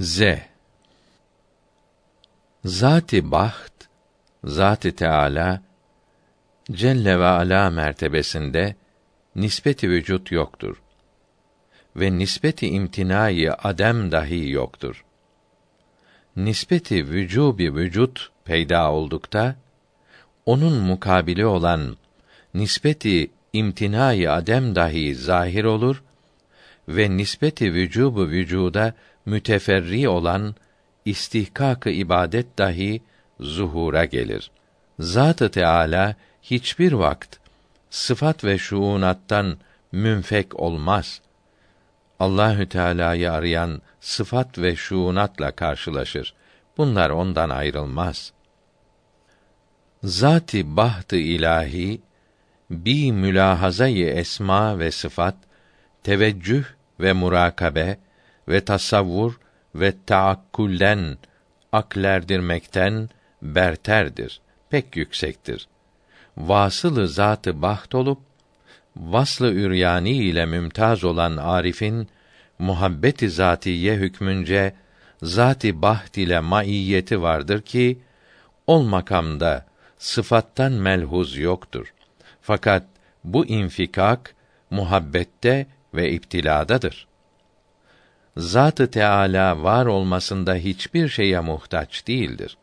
Z Zati baht, Zati Teala Celle ve Ala mertebesinde nispeti vücut yoktur ve nispeti imtinayı adem dahi yoktur. Nispeti vücubi vücut peyda oldukta onun mukabili olan nispeti imtinayı adem dahi zahir olur ve nispeti vücubu vücuda müteferri olan istihkak-ı ibadet dahi zuhura gelir. Zat-ı Teala hiçbir vakt sıfat ve şuunattan münfek olmaz. Allahü Teala'yı arayan sıfat ve şuunatla karşılaşır. Bunlar ondan ayrılmaz. Zati bahtı ilahi bi mülahazayı esma ve sıfat teveccüh ve murakabe ve tasavvur ve taakkulden aklerdirmekten berterdir, pek yüksektir. Vasılı zatı baht olup vaslı üryani ile mümtaz olan Arif'in muhabbeti zatiye hükmünce zati baht ile maiyeti vardır ki ol makamda sıfattan melhuz yoktur. Fakat bu infikak muhabbette ve iptiladadır. Zatı Teala var olmasında hiçbir şeye muhtaç değildir.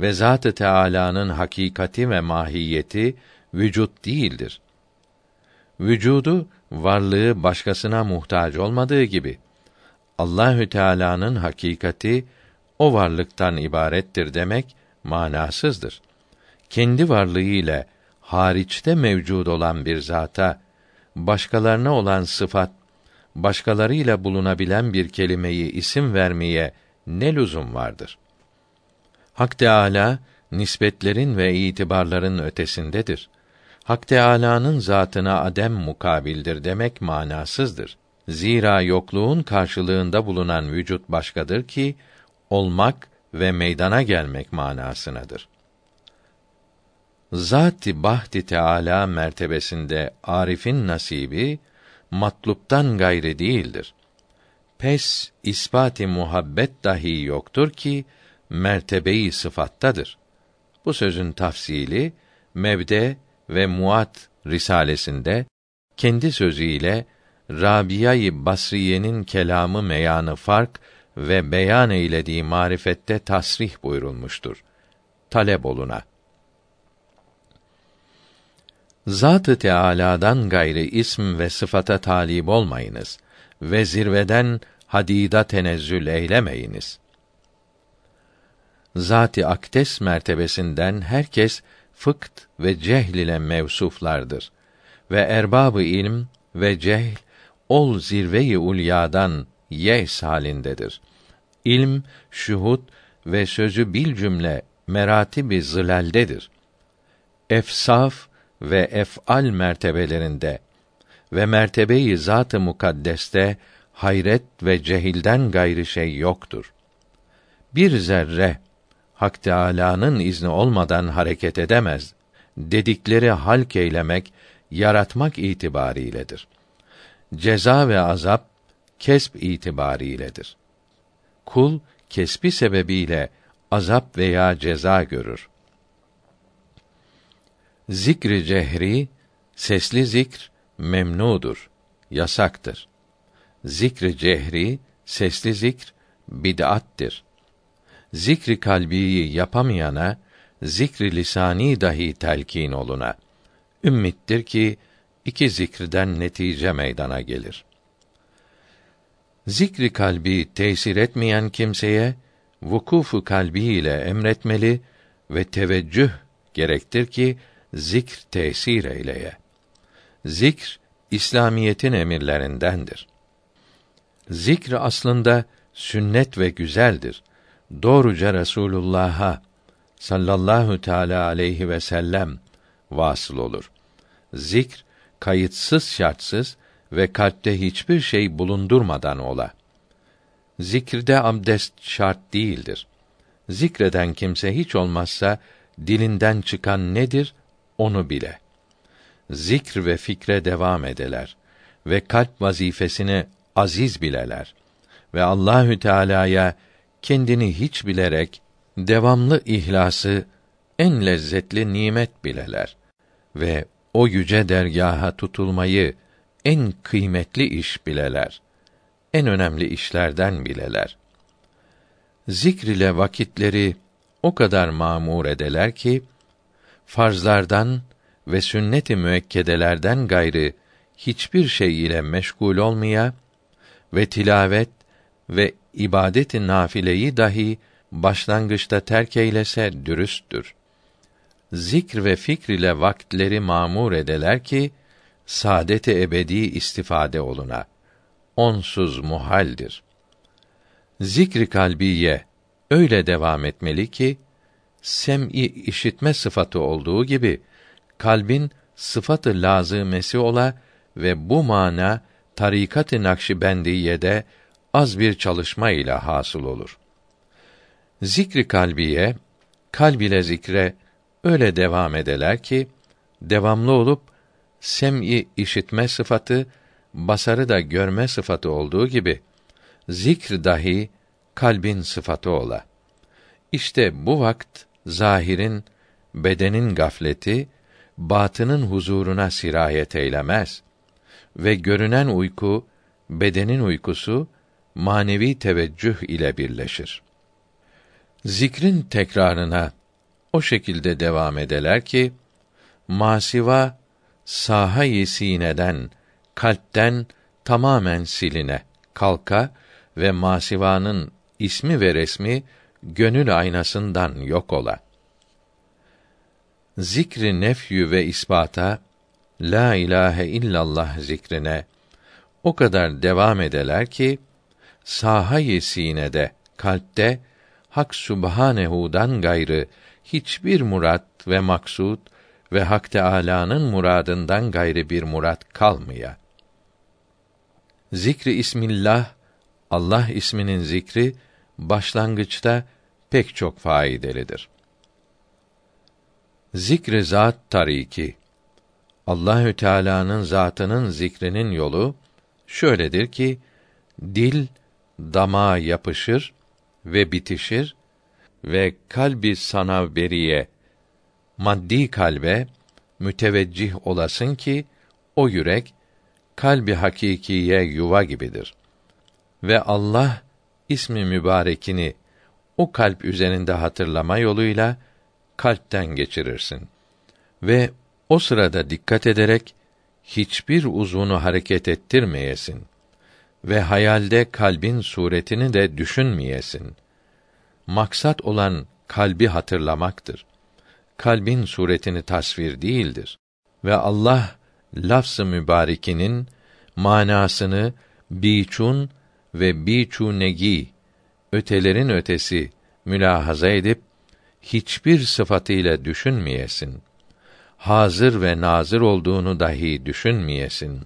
Ve Zatı Teala'nın hakikati ve mahiyeti vücut değildir. Vücudu varlığı başkasına muhtaç olmadığı gibi Allahü Teala'nın hakikati o varlıktan ibarettir demek manasızdır. Kendi varlığı ile hariçte mevcud olan bir zata başkalarına olan sıfat başkalarıyla bulunabilen bir kelimeyi isim vermeye ne lüzum vardır? Hak Teâlâ, nispetlerin ve itibarların ötesindedir. Hak Teâlâ'nın zatına adem mukabildir demek manasızdır. Zira yokluğun karşılığında bulunan vücut başkadır ki olmak ve meydana gelmek manasınadır. Zat-ı Bahti Teala mertebesinde arifin nasibi matluptan gayri değildir. Pes ispati muhabbet dahi yoktur ki mertebeyi sıfattadır. Bu sözün tafsili Mevde ve Muat risalesinde kendi sözüyle Rabiyayı Basriye'nin kelamı meyanı fark ve beyan eylediği marifette tasrih buyurulmuştur. Talep oluna. Zat-ı Teâlâ'dan gayri ism ve sıfata talip olmayınız ve zirveden hadida tenezzül eylemeyiniz. Zat-ı Akdes mertebesinden herkes fıkt ve cehl ile mevsuflardır ve erbabı ilm ve cehl ol zirve-i ulyadan yes halindedir. İlm, şuhud ve sözü bil cümle meratibi zılaldedir. Efsaf ve ef'al mertebelerinde ve mertebeyi zat-ı mukaddeste hayret ve cehilden gayrı şey yoktur. Bir zerre Hak Teâlâ'nın izni olmadan hareket edemez. Dedikleri halk eylemek, yaratmak itibariyledir. Ceza ve azap kesb itibariyledir. Kul kesbi sebebiyle azap veya ceza görür. Zikri cehri, sesli zikr memnudur, yasaktır. Zikri cehri, sesli zikr bid'attir. Zikri kalbiyi yapamayana zikri lisani dahi telkin oluna. Ümmittir ki iki zikrden netice meydana gelir. Zikri kalbi tesir etmeyen kimseye vukufu kalbi ile emretmeli ve teveccüh gerektir ki zikr tesir eyleye. Zikr İslamiyetin emirlerindendir. Zikr aslında sünnet ve güzeldir. Doğruca Resulullah'a sallallahu teala aleyhi ve sellem vasıl olur. Zikr kayıtsız şartsız ve kalpte hiçbir şey bulundurmadan ola. Zikirde abdest şart değildir. Zikreden kimse hiç olmazsa dilinden çıkan nedir onu bile. Zikr ve fikre devam edeler ve kalp vazifesini aziz bileler ve Allahü Teala'ya kendini hiç bilerek devamlı ihlası en lezzetli nimet bileler ve o yüce dergaha tutulmayı en kıymetli iş bileler. En önemli işlerden bileler. Zikr ile vakitleri o kadar mamur edeler ki farzlardan ve sünnet-i müekkedelerden gayrı hiçbir şey ile meşgul olmaya ve tilavet ve ibadet-i nafileyi dahi başlangıçta terk eylese dürüsttür. Zikr ve fikr ile vakitleri mamur edeler ki saadet-i ebedi istifade oluna. Onsuz muhaldir. Zikri kalbiye öyle devam etmeli ki sem'i işitme sıfatı olduğu gibi kalbin sıfatı lazımesi ola ve bu mana tarikat-ı Nakşibendiyye'de az bir çalışma ile hasıl olur. Zikri kalbiye kalb ile zikre öyle devam edeler ki devamlı olup sem'i işitme sıfatı, basarı da görme sıfatı olduğu gibi zikr dahi kalbin sıfatı ola. İşte bu vakt zahirin, bedenin gafleti, batının huzuruna sirayet eylemez ve görünen uyku, bedenin uykusu, manevi teveccüh ile birleşir. Zikrin tekrarına o şekilde devam edeler ki, masiva saha-i sineden, kalpten tamamen siline, kalka ve masivanın ismi ve resmi gönül aynasından yok ola. Zikri nefyü ve ispata la ilahe illallah zikrine o kadar devam edeler ki saha-i sinede, kalpte Hak Subhanehu'dan gayrı hiçbir murat ve maksud ve Hak Teâlâ'nın muradından gayrı bir murat kalmaya. Zikri ismillah, Allah isminin zikri başlangıçta pek çok faydalıdır. Zikri zat tariki Allahü Teala'nın zatının zikrinin yolu şöyledir ki dil dama yapışır ve bitişir ve kalbi sanavberiye maddi kalbe müteveccih olasın ki o yürek kalbi hakikiye yuva gibidir. Ve Allah ismi mübarekini o kalp üzerinde hatırlama yoluyla kalpten geçirirsin. Ve o sırada dikkat ederek hiçbir uzunu hareket ettirmeyesin ve hayalde kalbin suretini de düşünmeyesin. Maksat olan kalbi hatırlamaktır. Kalbin suretini tasvir değildir. Ve Allah lafz-ı mübarekinin manasını biçun ve biçunegi ötelerin ötesi mülahaza edip hiçbir sıfatıyla düşünmeyesin. Hazır ve nazır olduğunu dahi düşünmeyesin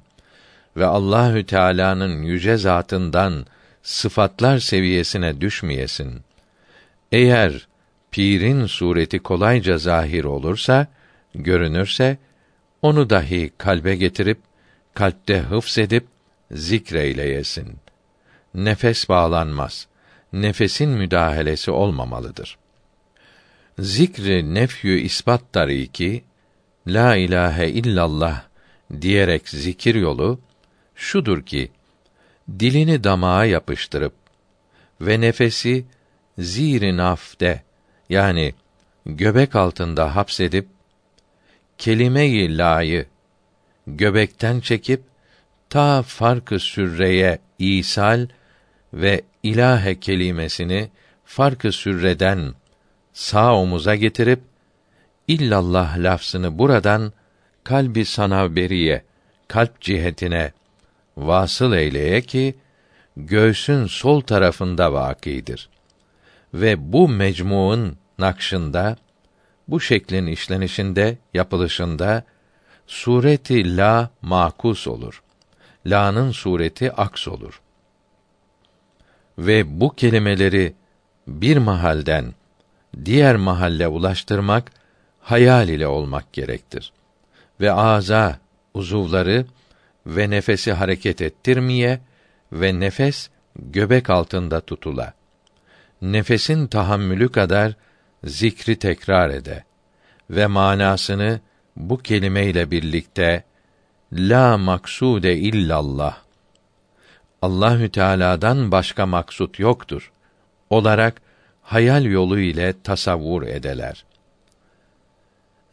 ve Allahü Teala'nın yüce zatından sıfatlar seviyesine düşmeyesin. Eğer pirin sureti kolayca zahir olursa, görünürse onu dahi kalbe getirip kalpte hıfz edip zikreyleyesin. Nefes bağlanmaz. Nefesin müdahalesi olmamalıdır. Zikri nefyü ispat tariki la ilahe illallah diyerek zikir yolu şudur ki dilini damağa yapıştırıp ve nefesi zîr nafte yani göbek altında hapsedip kelime-i la'yı göbekten çekip ta farkı sürreye isal ve ilahe kelimesini farkı sürreden sağ omuza getirip illallah lafzını buradan kalbi sanavberiye kalp cihetine vasıl eyleye ki göğsün sol tarafında vakidir. Ve bu mecmuun nakşında bu şeklin işlenişinde, yapılışında sureti la makus olur. La'nın sureti aks olur. Ve bu kelimeleri bir mahalden diğer mahalle ulaştırmak hayal ile olmak gerektir. Ve ağza, uzuvları ve nefesi hareket ettirmeye ve nefes göbek altında tutula. Nefesin tahammülü kadar zikri tekrar ede ve manasını bu kelimeyle birlikte la maksude illallah Allahü Teala'dan başka maksut yoktur olarak hayal yolu ile tasavvur edeler.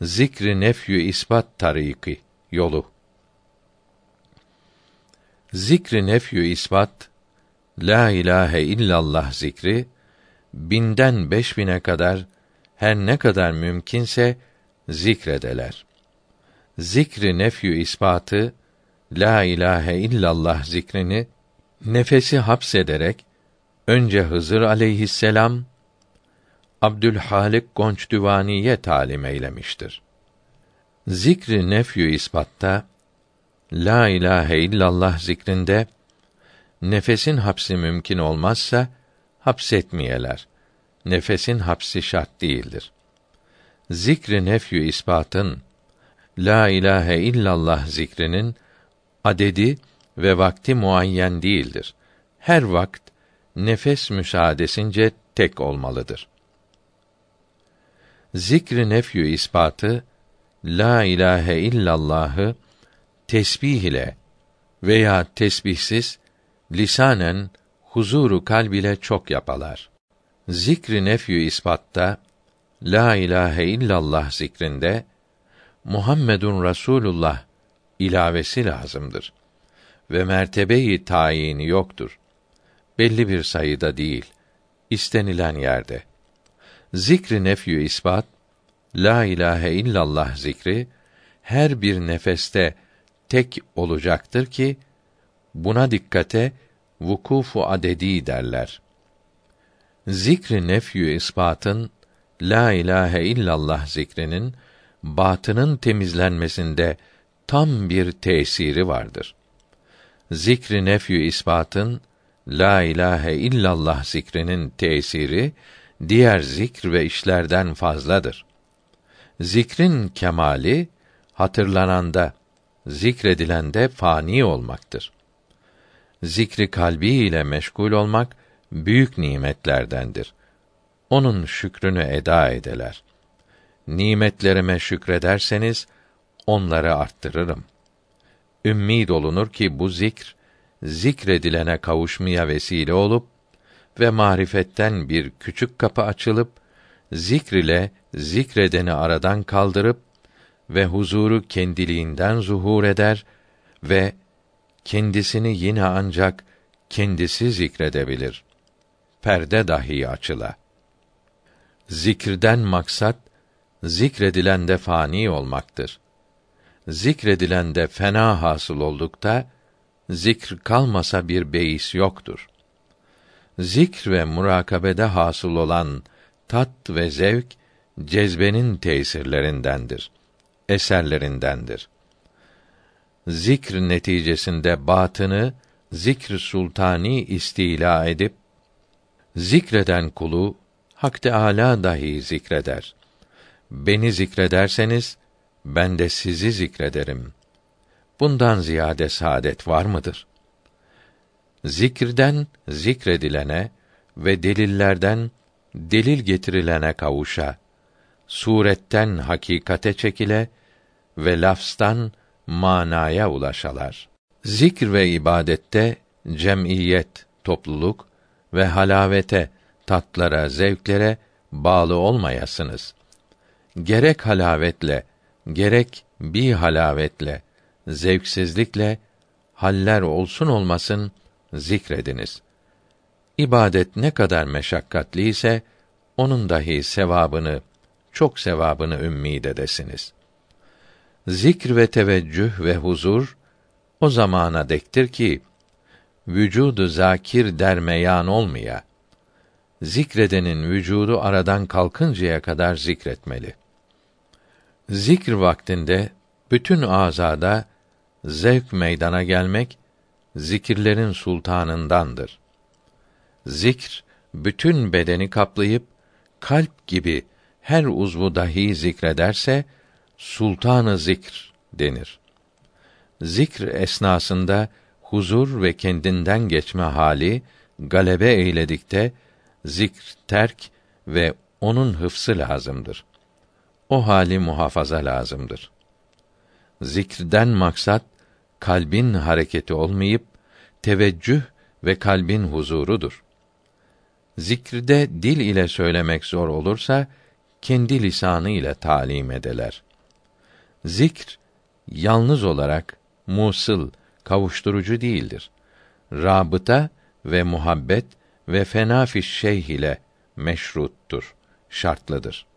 Zikri nefyü isbat tariki yolu. Zikri nefyü isbat la ilahe illallah zikri binden beş bine kadar her ne kadar mümkünse zikredeler. Zikri nefyü ispatı la ilahe illallah zikrini nefesi hapsederek önce Hızır aleyhisselam Abdülhalik Gonçdüvaniye talim eylemiştir. Zikri nefyü ispatta la ilahe illallah zikrinde nefesin hapsi mümkün olmazsa hapsetmeyeler. Nefesin hapsi şart değildir. Zikri nefyü ispatın la ilahe illallah zikrinin adedi ve vakti muayyen değildir. Her vakt nefes müsaadesince tek olmalıdır. Zikri nefyü ispatı la ilahe illallah'ı tesbih ile veya tesbihsiz lisanen huzuru kalb ile çok yapalar. Zikri nefyü ispatta la ilahe illallah zikrinde Muhammedun Rasulullah ilavesi lazımdır ve mertebeyi tayini yoktur. Belli bir sayıda değil, istenilen yerde. Zikri nefyü ispat, la ilahe illallah zikri her bir nefeste tek olacaktır ki buna dikkate vukufu adedi derler. Zikri nefyü ispatın la ilahe illallah zikrinin batının temizlenmesinde tam bir tesiri vardır. Zikri nefyü ispatın la ilahe illallah zikrinin tesiri diğer zikr ve işlerden fazladır. Zikrin kemali hatırlananda, zikredilende fani olmaktır. Zikri kalbi ile meşgul olmak büyük nimetlerdendir. Onun şükrünü eda edeler. Nimetlerime şükrederseniz onları arttırırım. Ümmid olunur ki bu zikr zikredilene kavuşmaya vesile olup ve marifetten bir küçük kapı açılıp zikr ile zikredeni aradan kaldırıp ve huzuru kendiliğinden zuhur eder ve kendisini yine ancak kendisi zikredebilir. Perde dahi açıla. Zikirden maksat zikredilende fani olmaktır. Zikredilende fena hasıl oldukta zikr kalmasa bir beis yoktur. Zikr ve murakabede hasıl olan tat ve zevk cezbenin tesirlerindendir, eserlerindendir. Zikr neticesinde batını zikr sultani istila edip zikreden kulu Hak Teâlâ dahi zikreder. Beni zikrederseniz ben de sizi zikrederim. Bundan ziyade saadet var mıdır? Zikirden zikredilene ve delillerden delil getirilene kavuşa, suretten hakikate çekile ve lafstan manaya ulaşalar. Zikr ve ibadette cemiyet, topluluk ve halavete, tatlara, zevklere bağlı olmayasınız. Gerek halavetle, gerek bir halavetle, zevksizlikle haller olsun olmasın zikrediniz. İbadet ne kadar meşakkatli ise onun dahi sevabını, çok sevabını ümmid edesiniz. Zikr ve teveccüh ve huzur o zamana dektir ki vücudu zakir dermeyan olmaya zikredenin vücudu aradan kalkıncaya kadar zikretmeli. Zikr vaktinde bütün azada zevk meydana gelmek zikirlerin sultanındandır. Zikr bütün bedeni kaplayıp kalp gibi her uzvu dahi zikrederse sultanı zikr denir. Zikr esnasında huzur ve kendinden geçme hali galebe eyledikte zikr terk ve onun hıfsı lazımdır. O hali muhafaza lazımdır. Zikrden maksat kalbin hareketi olmayıp teveccüh ve kalbin huzurudur. Zikrde dil ile söylemek zor olursa kendi lisanı ile talim edeler. Zikr yalnız olarak musıl, kavuşturucu değildir. Rabıta ve muhabbet ve fenafiş şeyh ile meşruttur, şartlıdır.